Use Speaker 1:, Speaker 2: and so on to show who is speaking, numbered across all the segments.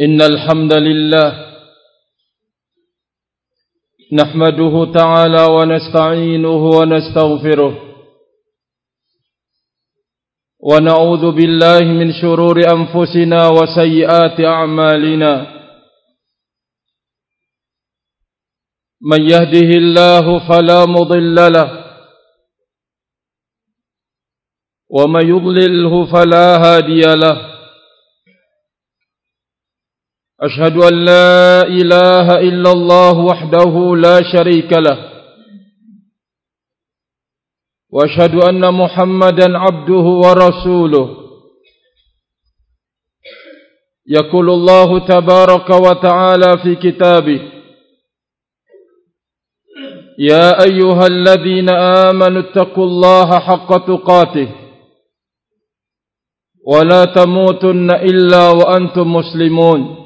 Speaker 1: إن الحمد لله نحمده تعالى ونستعينه ونستغفره ونعوذ بالله من شرور أنفسنا وسيئات أعمالنا من يهده الله فلا مضل له ومن يضلله فلا هادي له أشهد أن لا إله إلا الله وحده لا شريك له وأشهد أن محمدا عبده ورسوله. يقول الله تبارك وتعالى في كتابه يا أيها الذين آمنوا اتقوا الله حق تقاته ولا تموتن إلا وأنتم مسلمون.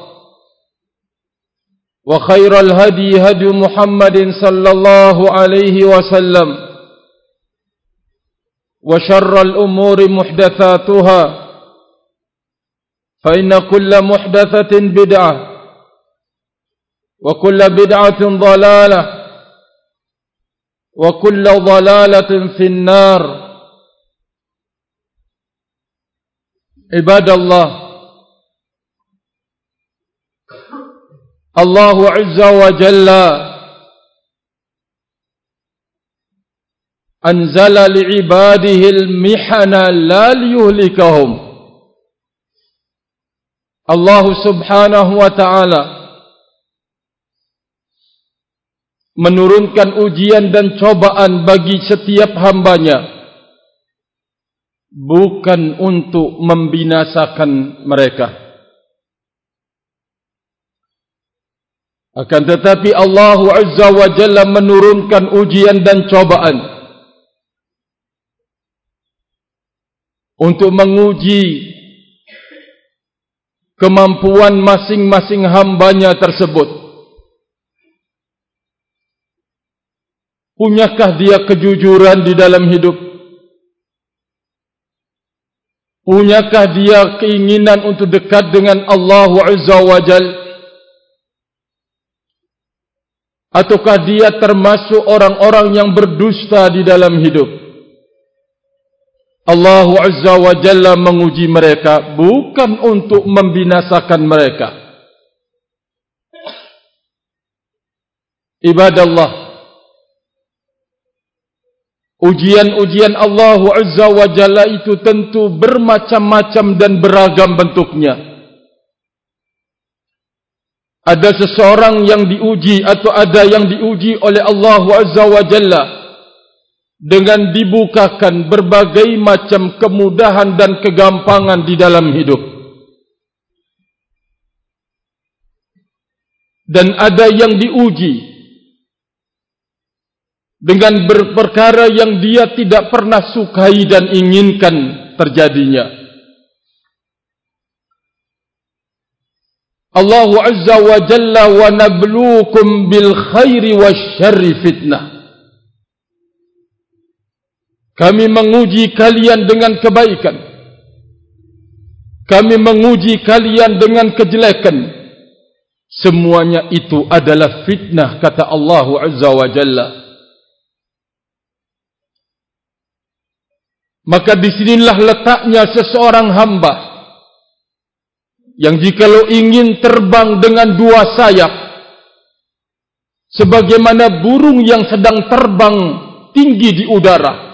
Speaker 1: وخير الهدي هدي محمد صلى الله عليه وسلم وشر الأمور محدثاتها فإن كل محدثة بدعة وكل بدعة ضلالة وكل ضلالة في النار. عباد الله الله عز وجل أنزل لعباده المحن لا ليهلكهم الله سبحانه وتعالى menurunkan ujian dan cobaan bagi setiap hambanya bukan untuk membinasakan mereka Akan tetapi Allah Azza wa Jalla menurunkan ujian dan cobaan untuk menguji kemampuan masing-masing hambanya tersebut. Punyakah dia kejujuran di dalam hidup? Punyakah dia keinginan untuk dekat dengan Allah Azza wa Jalla? Ataukah dia termasuk orang-orang yang berdusta di dalam hidup? Allah Azza wa Jalla menguji mereka bukan untuk membinasakan mereka. Ibadallah. Ujian-ujian Allah Azza wa Jalla itu tentu bermacam-macam dan beragam bentuknya ada seseorang yang diuji atau ada yang diuji oleh Allah Azza wa Jalla dengan dibukakan berbagai macam kemudahan dan kegampangan di dalam hidup. Dan ada yang diuji dengan berperkara yang dia tidak pernah sukai dan inginkan terjadinya. Allah Azza wa Jalla wa nabluukum bil khairi wa syarri fitnah. Kami menguji kalian dengan kebaikan. Kami menguji kalian dengan kejelekan. Semuanya itu adalah fitnah kata Allah Azza wa Jalla. Maka disinilah letaknya seseorang hamba yang jikalau ingin terbang dengan dua sayap sebagaimana burung yang sedang terbang tinggi di udara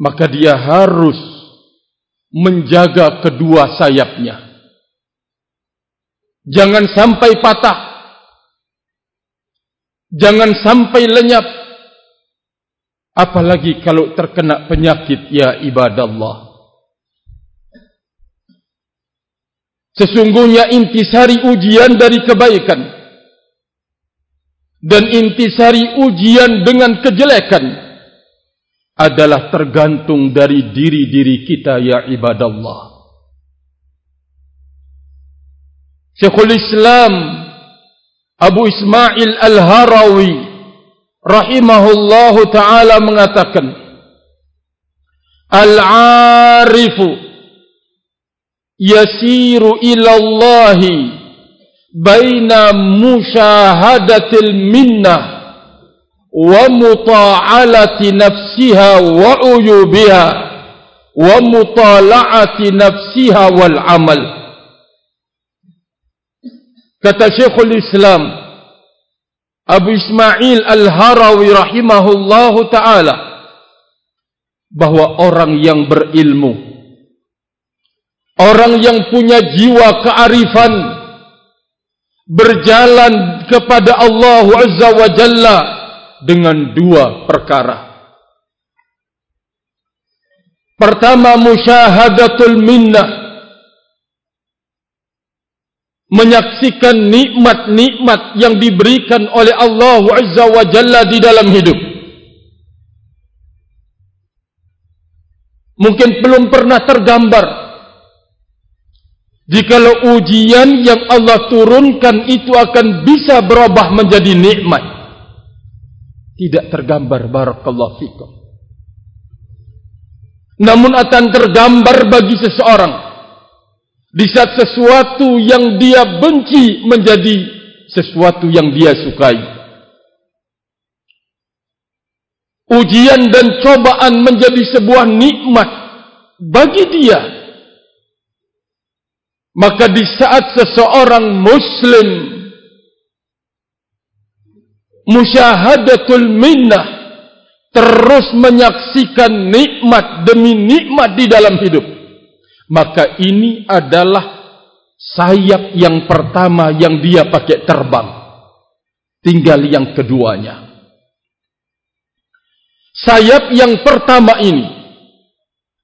Speaker 1: maka dia harus menjaga kedua sayapnya. Jangan sampai patah. Jangan sampai lenyap. Apalagi kalau terkena penyakit ya ibadallah sesungguhnya intisari ujian dari kebaikan dan intisari ujian dengan kejelekan adalah tergantung dari diri-diri kita ya ibadallah. Syekhul Islam Abu Ismail Al-Harawi rahimahullahu taala mengatakan Al-arifu yasiru ila Allah baina mushahadatil minnah, wa muta'alati nafsiha wa uyubiha wa mutala'ati nafsiha wal amal. Kata Syekhul Islam Abu Ismail Al-Harawi rahimahullahu taala bahwa orang yang berilmu orang yang punya jiwa kearifan berjalan kepada Allah Azza wa Jalla dengan dua perkara. Pertama musyahadatul minnah menyaksikan nikmat-nikmat yang diberikan oleh Allah Azza wa Jalla di dalam hidup. Mungkin belum pernah tergambar jika ujian yang Allah turunkan itu akan bisa berubah menjadi nikmat tidak tergambar barakallahu fikum. Namun akan tergambar bagi seseorang di saat sesuatu yang dia benci menjadi sesuatu yang dia sukai. Ujian dan cobaan menjadi sebuah nikmat bagi dia. Maka di saat seseorang muslim musyahadatul minnah terus menyaksikan nikmat demi nikmat di dalam hidup maka ini adalah sayap yang pertama yang dia pakai terbang tinggal yang keduanya. Sayap yang pertama ini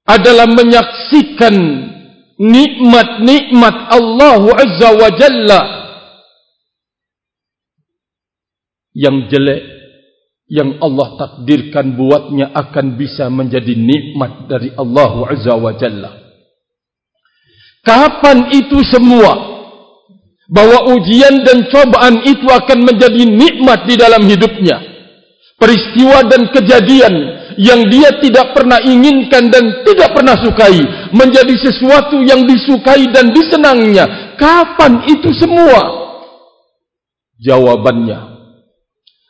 Speaker 1: adalah menyaksikan nikmat-nikmat Allah Azza wa Jalla yang jelek yang Allah takdirkan buatnya akan bisa menjadi nikmat dari Allah Azza wa Jalla. Kapan itu semua bahwa ujian dan cobaan itu akan menjadi nikmat di dalam hidupnya? Peristiwa dan kejadian yang dia tidak pernah inginkan dan tidak pernah sukai menjadi sesuatu yang disukai dan disenangnya. Kapan itu semua? Jawabannya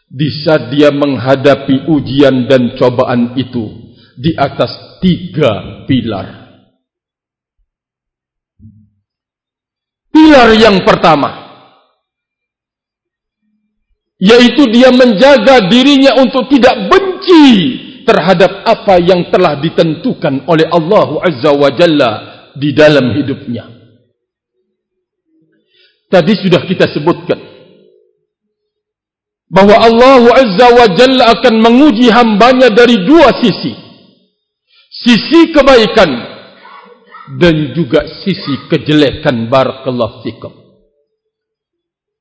Speaker 1: di saat dia menghadapi ujian dan cobaan itu di atas tiga pilar. Pilar yang pertama yaitu dia menjaga dirinya untuk tidak benci terhadap apa yang telah ditentukan oleh Allah Azza wa Jalla di dalam hidupnya. Tadi sudah kita sebutkan bahwa Allah Azza wa Jalla akan menguji hambanya dari dua sisi. Sisi kebaikan dan juga sisi kejelekan barakallahu fikum.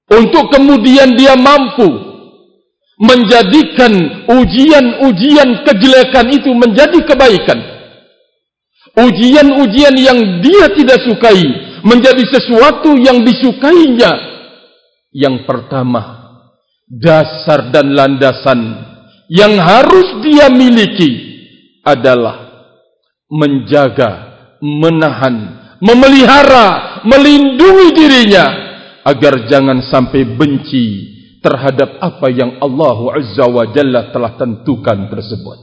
Speaker 1: Untuk kemudian dia mampu menjadikan ujian-ujian kejelekan itu menjadi kebaikan. Ujian-ujian yang dia tidak sukai menjadi sesuatu yang disukainya. Yang pertama dasar dan landasan yang harus dia miliki adalah menjaga, menahan, memelihara, melindungi dirinya agar jangan sampai benci terhadap apa yang Allah Azza wa Jalla telah tentukan tersebut.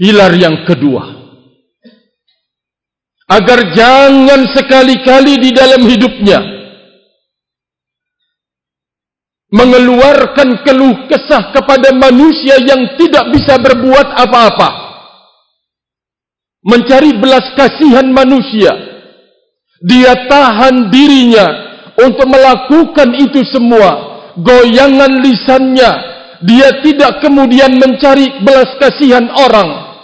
Speaker 1: Pilar yang kedua agar jangan sekali-kali di dalam hidupnya mengeluarkan keluh kesah kepada manusia yang tidak bisa berbuat apa-apa. Mencari belas kasihan manusia. Dia tahan dirinya untuk melakukan itu semua. Goyangan lisannya. Dia tidak kemudian mencari belas kasihan orang.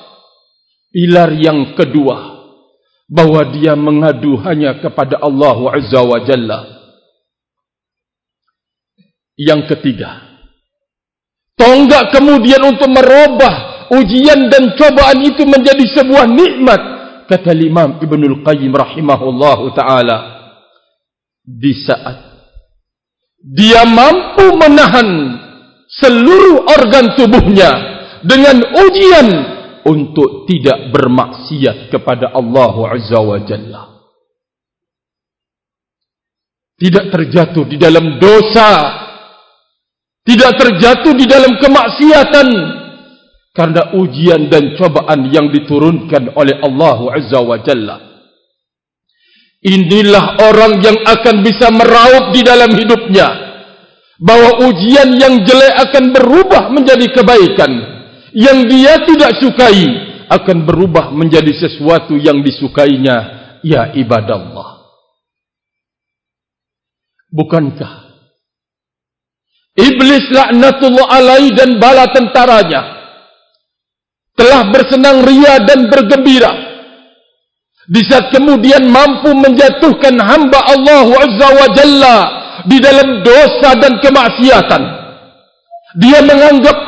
Speaker 1: Pilar yang kedua. Bahawa dia mengadu hanya kepada Allah Azza wa Jalla. Yang ketiga, tonggak kemudian untuk merubah ujian dan cobaan itu menjadi sebuah nikmat kata Imam Ibnul Qayyim rahimahullahu taala di saat dia mampu menahan seluruh organ tubuhnya dengan ujian untuk tidak bermaksiat kepada Allah Azza wa Jalla tidak terjatuh di dalam dosa tidak terjatuh di dalam kemaksiatan karena ujian dan cobaan yang diturunkan oleh Allah Azza wa Jalla. Inilah orang yang akan bisa meraup di dalam hidupnya. Bahwa ujian yang jelek akan berubah menjadi kebaikan. Yang dia tidak sukai akan berubah menjadi sesuatu yang disukainya ya ibadah Allah. Bukankah Iblis laknatullah alai dan bala tentaranya telah bersenang ria dan bergembira di saat kemudian mampu menjatuhkan hamba Allah Azza wa Jalla di dalam dosa dan kemaksiatan. Dia menganggap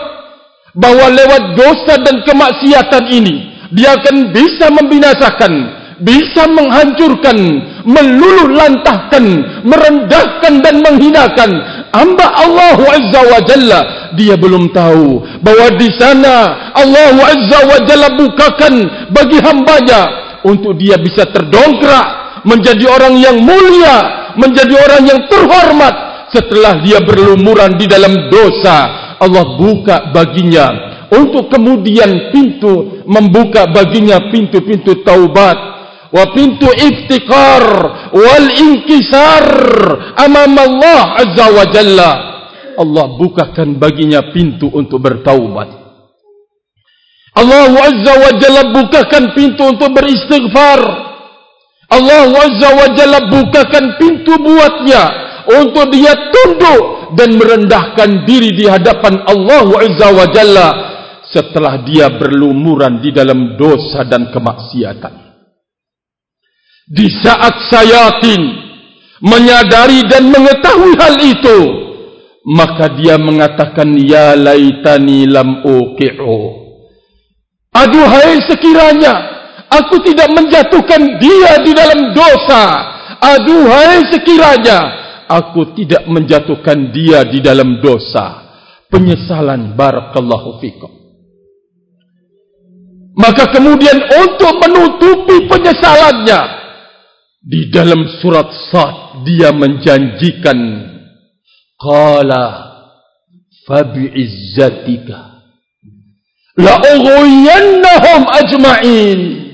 Speaker 1: bahawa lewat dosa dan kemaksiatan ini dia akan bisa membinasakan, bisa menghancurkan, meluluh lantahkan, merendahkan dan menghinakan hamba Allah Azza wa Jalla dia belum tahu bahawa di sana Allah Azza wa Jalla bukakan bagi hambanya untuk dia bisa terdongkrak menjadi orang yang mulia menjadi orang yang terhormat setelah dia berlumuran di dalam dosa. Allah buka baginya untuk kemudian pintu membuka baginya pintu-pintu taubat. Wa pintu iftikar wal inkisar amam Allah azza wa jalla. Allah bukakan baginya pintu untuk bertaubat Allah azza wa jalla bukakan pintu untuk beristighfar Allah azza wa jalla bukakan pintu buatnya untuk dia tunduk dan merendahkan diri di hadapan Allah azza wa jalla setelah dia berlumuran di dalam dosa dan kemaksiatan di saat sayatin menyadari dan mengetahui hal itu, maka dia mengatakan, Ya laitani lam uqi'u. Aduhai sekiranya, aku tidak menjatuhkan dia di dalam dosa. Aduhai sekiranya, aku tidak menjatuhkan dia di dalam dosa. Penyesalan barakallahu fikum. Maka kemudian untuk menutupi penyesalannya, di dalam surat Sad dia menjanjikan qala fa bi'izzatika la ughwiyannahum ajma'in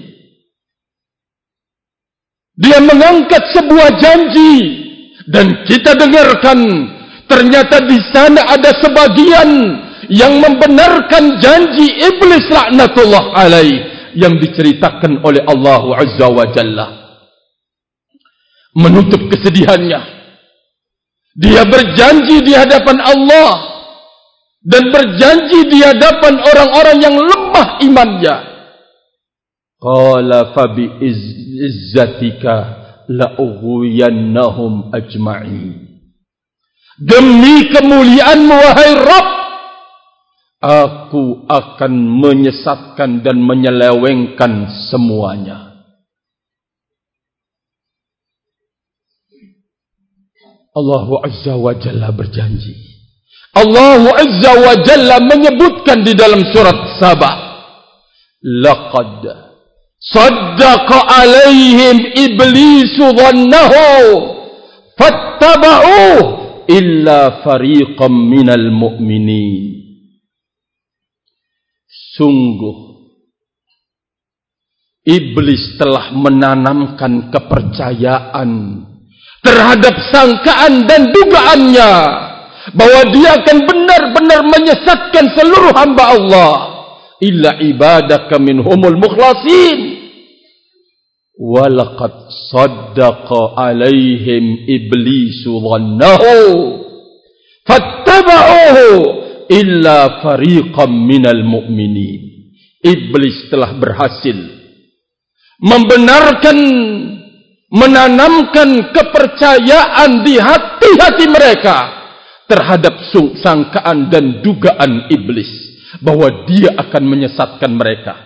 Speaker 1: dia mengangkat sebuah janji. Dan kita dengarkan ternyata di sana ada sebagian yang membenarkan janji iblis laknatullah alaih yang diceritakan oleh Allah Azza wa Jalla. Menutup kesedihannya. Dia berjanji di hadapan Allah dan berjanji di hadapan orang-orang yang lemah imannya. Qala fa bi izzatika la ughwiyannahum ajma'in. Demi kemuliaanmu wahai Rabb, aku akan menyesatkan dan menyelewengkan semuanya. Allah Azza wa Jalla berjanji. Allah Azza wa Jalla menyebutkan di dalam surat Sabah. Laqad saddaqa alaihim iblisu dhannahu fattaba'u illa fariqam minal mu'minin. Sungguh Iblis telah menanamkan kepercayaan terhadap sangkaan dan dugaannya bahwa dia akan benar-benar menyesatkan seluruh hamba Allah. Illa ibadaka minhumul mukhlasin. Walaqad saddaqa alaihim iblisu dhannahu fattaba'uhu illa fariqam minal mu'minin. Iblis telah berhasil membenarkan menanamkan kepercayaan di hati-hati mereka terhadap sangkaan dan dugaan iblis bahwa dia akan menyesatkan mereka.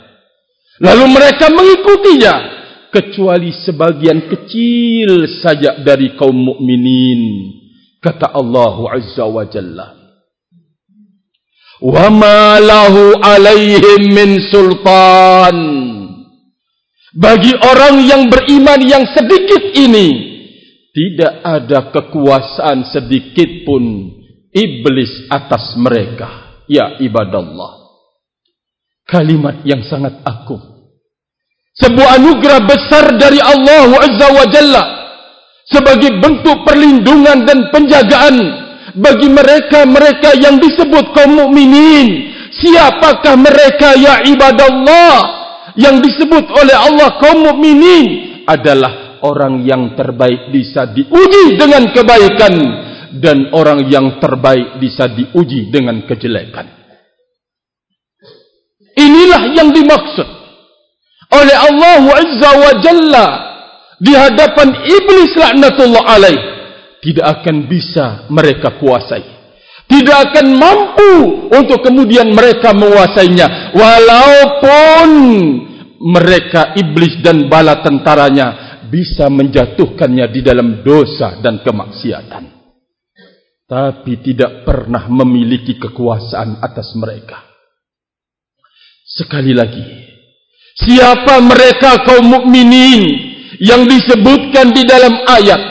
Speaker 1: Lalu mereka mengikutinya kecuali sebagian kecil saja dari kaum mukminin. Kata Allah Azza wa Jalla. Wa ma lahu alaihim min sultan bagi orang yang beriman yang sedikit ini tidak ada kekuasaan sedikit pun iblis atas mereka. Ya ibadallah. Kalimat yang sangat agung. Sebuah anugerah besar dari Allah Azza wa Jalla. Sebagai bentuk perlindungan dan penjagaan bagi mereka-mereka yang disebut kaum mukminin. Siapakah mereka ya ibadallah yang disebut oleh Allah kaum mukminin? Adalah orang yang terbaik bisa diuji dengan kebaikan dan orang yang terbaik bisa diuji dengan kejelekan. Inilah yang dimaksud oleh Allah Azza wa Jalla di hadapan iblis laknatullah alaih tidak akan bisa mereka kuasai. Tidak akan mampu untuk kemudian mereka menguasainya. Walaupun mereka iblis dan bala tentaranya bisa menjatuhkannya di dalam dosa dan kemaksiatan. Tapi tidak pernah memiliki kekuasaan atas mereka. Sekali lagi. Siapa mereka kaum mukminin yang disebutkan di dalam ayat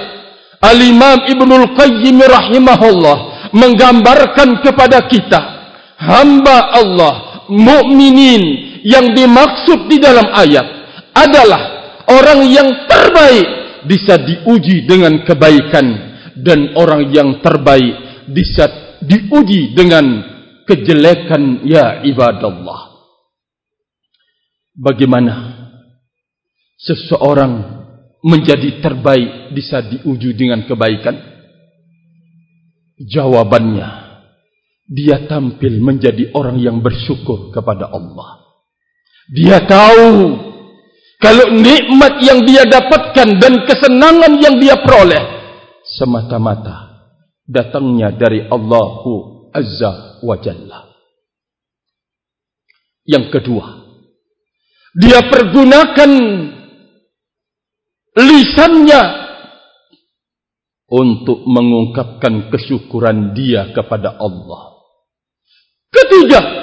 Speaker 1: Al-Imam Ibnul Qayyim rahimahullah menggambarkan kepada kita hamba Allah mukminin yang dimaksud di dalam ayat adalah orang yang terbaik bisa diuji dengan kebaikan dan orang yang terbaik bisa diuji dengan kejelekan ya ibadallah bagaimana seseorang menjadi terbaik bisa diuji dengan kebaikan Jawabannya, dia tampil menjadi orang yang bersyukur kepada Allah. Dia tahu kalau nikmat yang dia dapatkan dan kesenangan yang dia peroleh semata-mata datangnya dari Allah Azza wa Jalla. Yang kedua, dia pergunakan lisannya untuk mengungkapkan kesyukuran dia kepada Allah. Ketiga,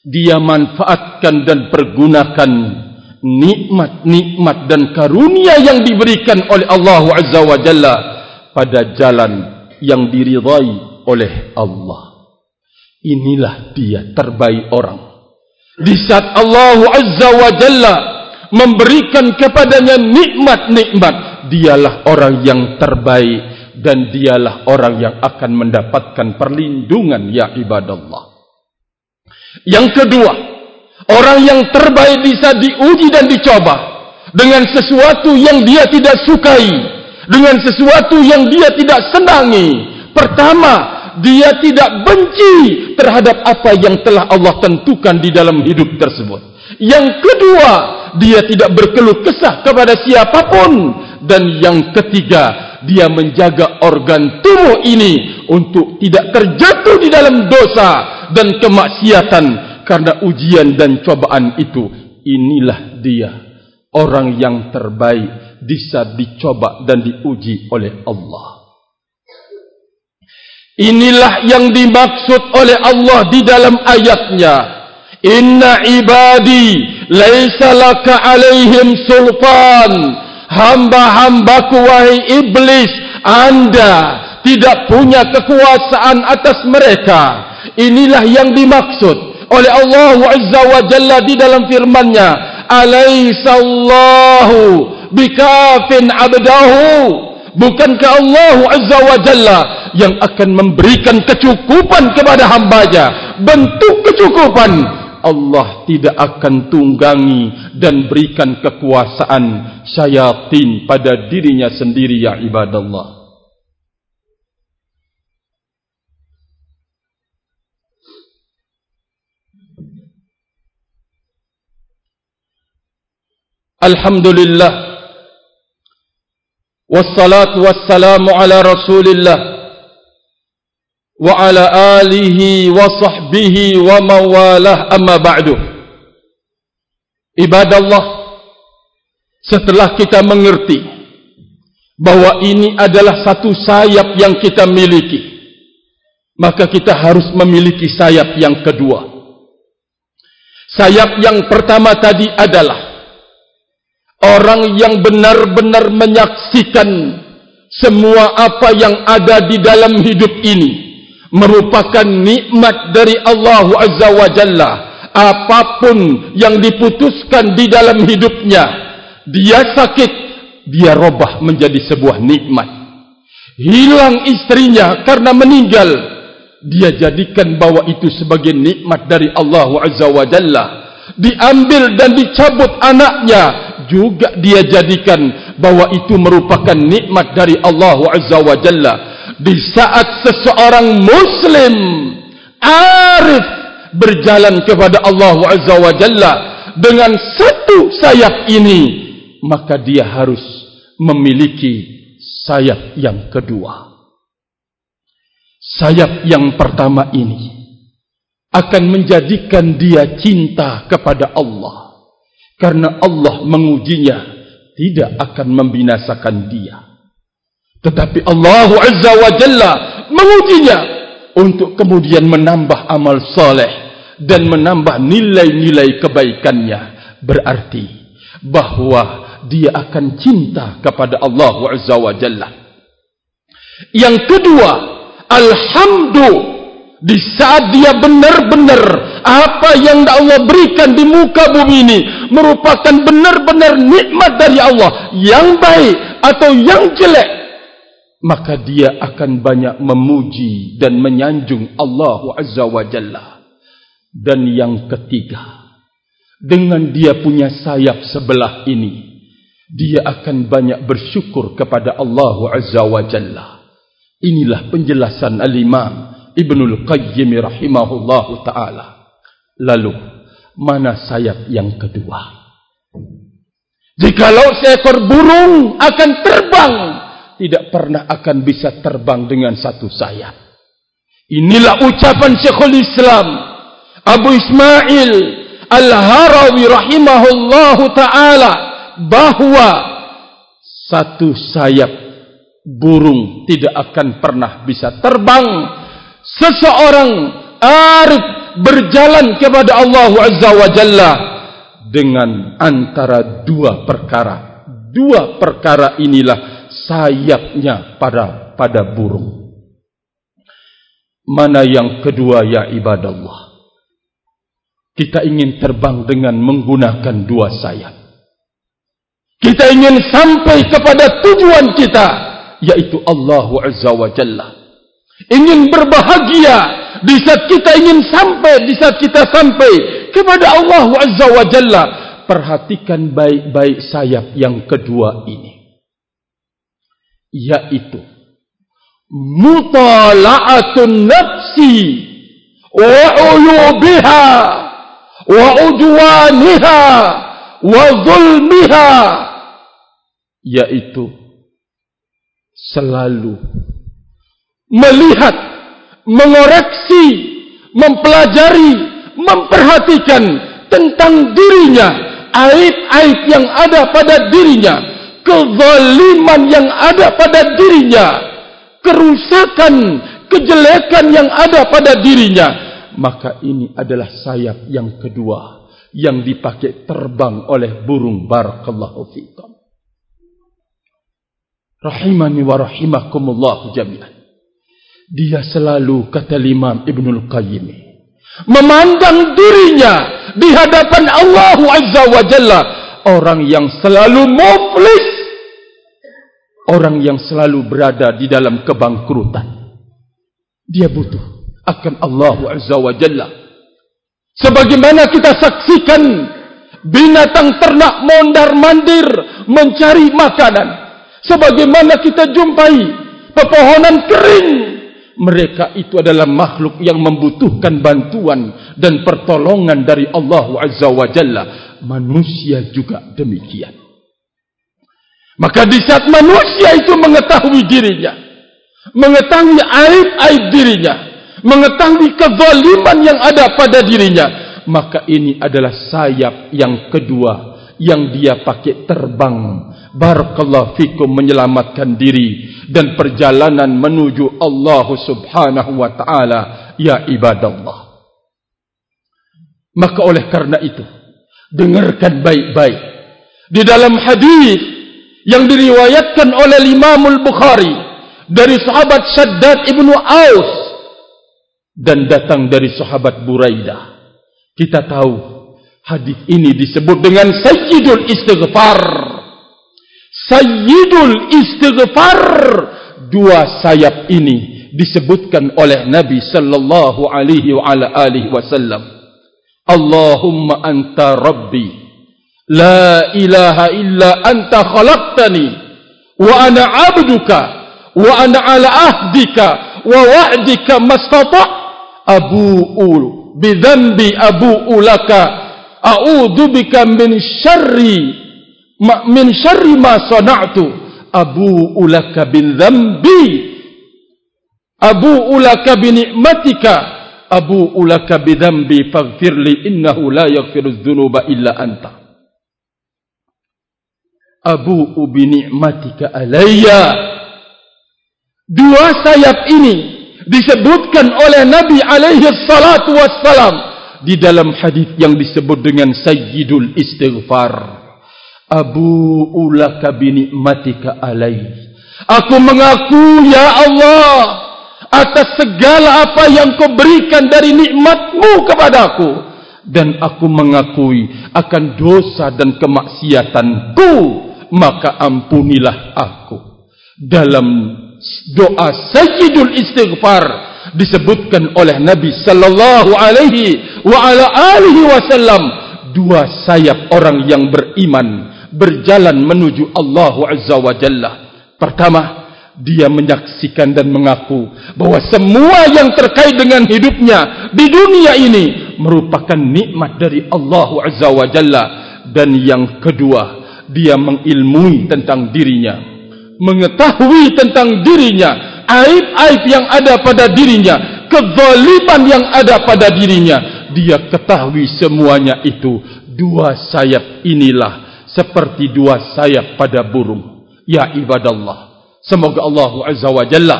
Speaker 1: dia manfaatkan dan pergunakan nikmat-nikmat dan karunia yang diberikan oleh Allah Azza wa Jalla pada jalan yang diridhai oleh Allah. Inilah dia terbaik orang. Di saat Allah Azza wa Jalla memberikan kepadanya nikmat-nikmat dialah orang yang terbaik dan dialah orang yang akan mendapatkan perlindungan ya ibadallah. Yang kedua, orang yang terbaik bisa diuji dan dicoba dengan sesuatu yang dia tidak sukai, dengan sesuatu yang dia tidak senangi. Pertama, dia tidak benci terhadap apa yang telah Allah tentukan di dalam hidup tersebut. Yang kedua, dia tidak berkeluh kesah kepada siapapun dan yang ketiga dia menjaga organ tubuh ini untuk tidak terjatuh di dalam dosa dan kemaksiatan karena ujian dan cobaan itu. Inilah dia orang yang terbaik bisa dicoba dan diuji oleh Allah. Inilah yang dimaksud oleh Allah di dalam ayatnya. Inna ibadi laisa laka alaihim sultan. Hamba-hambaku wahai iblis anda tidak punya kekuasaan atas mereka inilah yang dimaksud oleh Allah Azza wa Jalla di dalam firman-Nya alaysallahu bikafin abdahu Bukankah Allah Azza wa Jalla yang akan memberikan kecukupan kepada hambanya. Bentuk kecukupan. Allah tidak akan tunggangi dan berikan kekuasaan syaitan pada dirinya sendiri ya ibadallah. Alhamdulillah والصلاة والسلام على رسول الله وعلى آله وصحبه ومواله أما بعد عباد الله setelah kita mengerti bahwa ini adalah satu sayap yang kita miliki maka kita harus memiliki sayap yang kedua sayap yang pertama tadi adalah Orang yang benar-benar menyaksikan semua apa yang ada di dalam hidup ini merupakan nikmat dari Allah Azza wa Jalla. Apapun yang diputuskan di dalam hidupnya, dia sakit, dia robah menjadi sebuah nikmat. Hilang istrinya karena meninggal, dia jadikan bahwa itu sebagai nikmat dari Allah Azza wa Jalla. Diambil dan dicabut anaknya, juga dia jadikan bahwa itu merupakan nikmat dari Allah Azza wa Jalla. Di saat seseorang muslim arif berjalan kepada Allah Azza wa Jalla dengan satu sayap ini maka dia harus memiliki sayap yang kedua. Sayap yang pertama ini akan menjadikan dia cinta kepada Allah karena Allah mengujinya tidak akan membinasakan dia. Tetapi Allah Azza wa Jalla mengujinya untuk kemudian menambah amal soleh dan menambah nilai-nilai kebaikannya. Berarti bahawa dia akan cinta kepada Allah Azza wa Jalla. Yang kedua Alhamdulillah di saat dia benar-benar apa yang Allah berikan di muka bumi ini merupakan benar-benar nikmat dari Allah yang baik atau yang jelek maka dia akan banyak memuji dan menyanjung Allah Azza wa Jalla. Dan yang ketiga dengan dia punya sayap sebelah ini dia akan banyak bersyukur kepada Allah Azza wa Jalla. Inilah penjelasan al-imam Ibnul Qayyim rahimahullahu taala. Lalu mana sayap yang kedua? Jikalau seekor burung akan terbang, tidak pernah akan bisa terbang dengan satu sayap. Inilah ucapan Syekhul Islam Abu Ismail Al-Harawi rahimahullahu taala bahwa satu sayap burung tidak akan pernah bisa terbang seseorang arif berjalan kepada Allah Azza wa Jalla dengan antara dua perkara. Dua perkara inilah sayapnya pada pada burung. Mana yang kedua ya ibadallah? Kita ingin terbang dengan menggunakan dua sayap. Kita ingin sampai kepada tujuan kita yaitu Allah Azza wa Jalla ingin berbahagia di saat kita ingin sampai di saat kita sampai kepada Allah Azza wa Jalla. Perhatikan baik-baik sayap yang kedua ini. Yaitu mutala'atun nafsi wa uyubiha wa udwaniha wa zulmiha. Yaitu selalu melihat, mengoreksi, mempelajari, memperhatikan tentang dirinya, aib-aib yang ada pada dirinya, kezaliman yang ada pada dirinya, kerusakan, kejelekan yang ada pada dirinya, maka ini adalah sayap yang kedua yang dipakai terbang oleh burung barakallahu fikum. Rahimani wa rahimakumullah jami'an dia selalu kata Imam Ibnul Qayyim memandang dirinya di hadapan Allah Azza wa Jalla orang yang selalu muflis orang yang selalu berada di dalam kebangkrutan. Dia butuh akan Allah Azza wa Jalla. Sebagaimana kita saksikan binatang ternak mondar-mandir mencari makanan. Sebagaimana kita jumpai pepohonan kering. Mereka itu adalah makhluk yang membutuhkan bantuan dan pertolongan dari Allah Azza wa Jalla. Manusia juga demikian. Maka di saat manusia itu mengetahui dirinya, mengetahui aib-aib dirinya, mengetahui kezaliman yang ada pada dirinya, maka ini adalah sayap yang kedua yang dia pakai terbang. Barakallahu fikum menyelamatkan diri dan perjalanan menuju Allah Subhanahu wa taala ya ibadallah. Maka oleh karena itu, dengarkan baik-baik. Di dalam hadis yang diriwayatkan oleh Imam Al-Bukhari dari sahabat Shaddad ibnu Aus dan datang dari sahabat Buraidah. Kita tahu hadis ini disebut dengan Sayyidul Istighfar. Sayyidul Istighfar. Dua sayap ini disebutkan oleh Nabi sallallahu alaihi wa ala alihi wasallam. Allahumma anta rabbi. La ilaha illa anta khalaqtani. Wa ana abduka. Wa ana ala ahdika. Wa wa'dika mastata. Abu'u bi dhanbi abu'u laka a'udzu bika min syarri min syarri ma sana'tu abu ulaka bin dhanbi. Abu ulaka bin ni'matika. Abu ulaka bi dhanbi faghfirli innahu la yaghfiru dhunuba illa anta. Abu bi ni'matika alayya. Dua sayap ini disebutkan oleh nabi alaihi salatu wassalam di dalam hadis yang disebut dengan sayyidul istighfar. Abu ulaka bi ni'matika alayya. Aku mengaku ya Allah atas segala apa yang kau berikan dari nikmatmu kepadaku dan aku mengakui akan dosa dan kemaksiatanku maka ampunilah aku. Dalam doa Sayyidul Istighfar disebutkan oleh Nabi sallallahu alaihi wa ala alihi wasallam dua sayap orang yang beriman berjalan menuju Allah Azza wa Jalla. Pertama, dia menyaksikan dan mengaku bahwa semua yang terkait dengan hidupnya di dunia ini merupakan nikmat dari Allah Azza wa Jalla. Dan yang kedua dia mengilmui tentang dirinya mengetahui tentang dirinya aib-aib yang ada pada dirinya kezaliman yang ada pada dirinya. Dia ketahui semuanya itu. Dua sayap inilah seperti dua sayap pada burung ya ibadallah semoga Allah azza wa jalla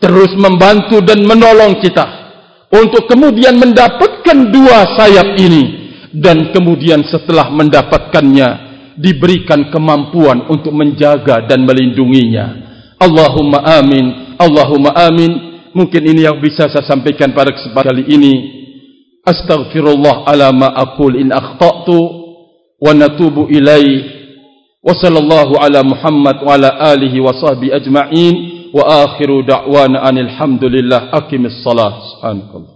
Speaker 1: terus membantu dan menolong kita untuk kemudian mendapatkan dua sayap ini dan kemudian setelah mendapatkannya diberikan kemampuan untuk menjaga dan melindunginya. Allahumma amin. Allahumma amin. Mungkin ini yang bisa saya sampaikan pada kesempatan kali ini. Astaghfirullah ala ma aqul in akhtatu ilaih. Wa sallallahu ala Muhammad wa ala alihi wa sahbihi ajma'in wa akhiru da'wana anil hamdulillah aqimis salat. Subhanallah.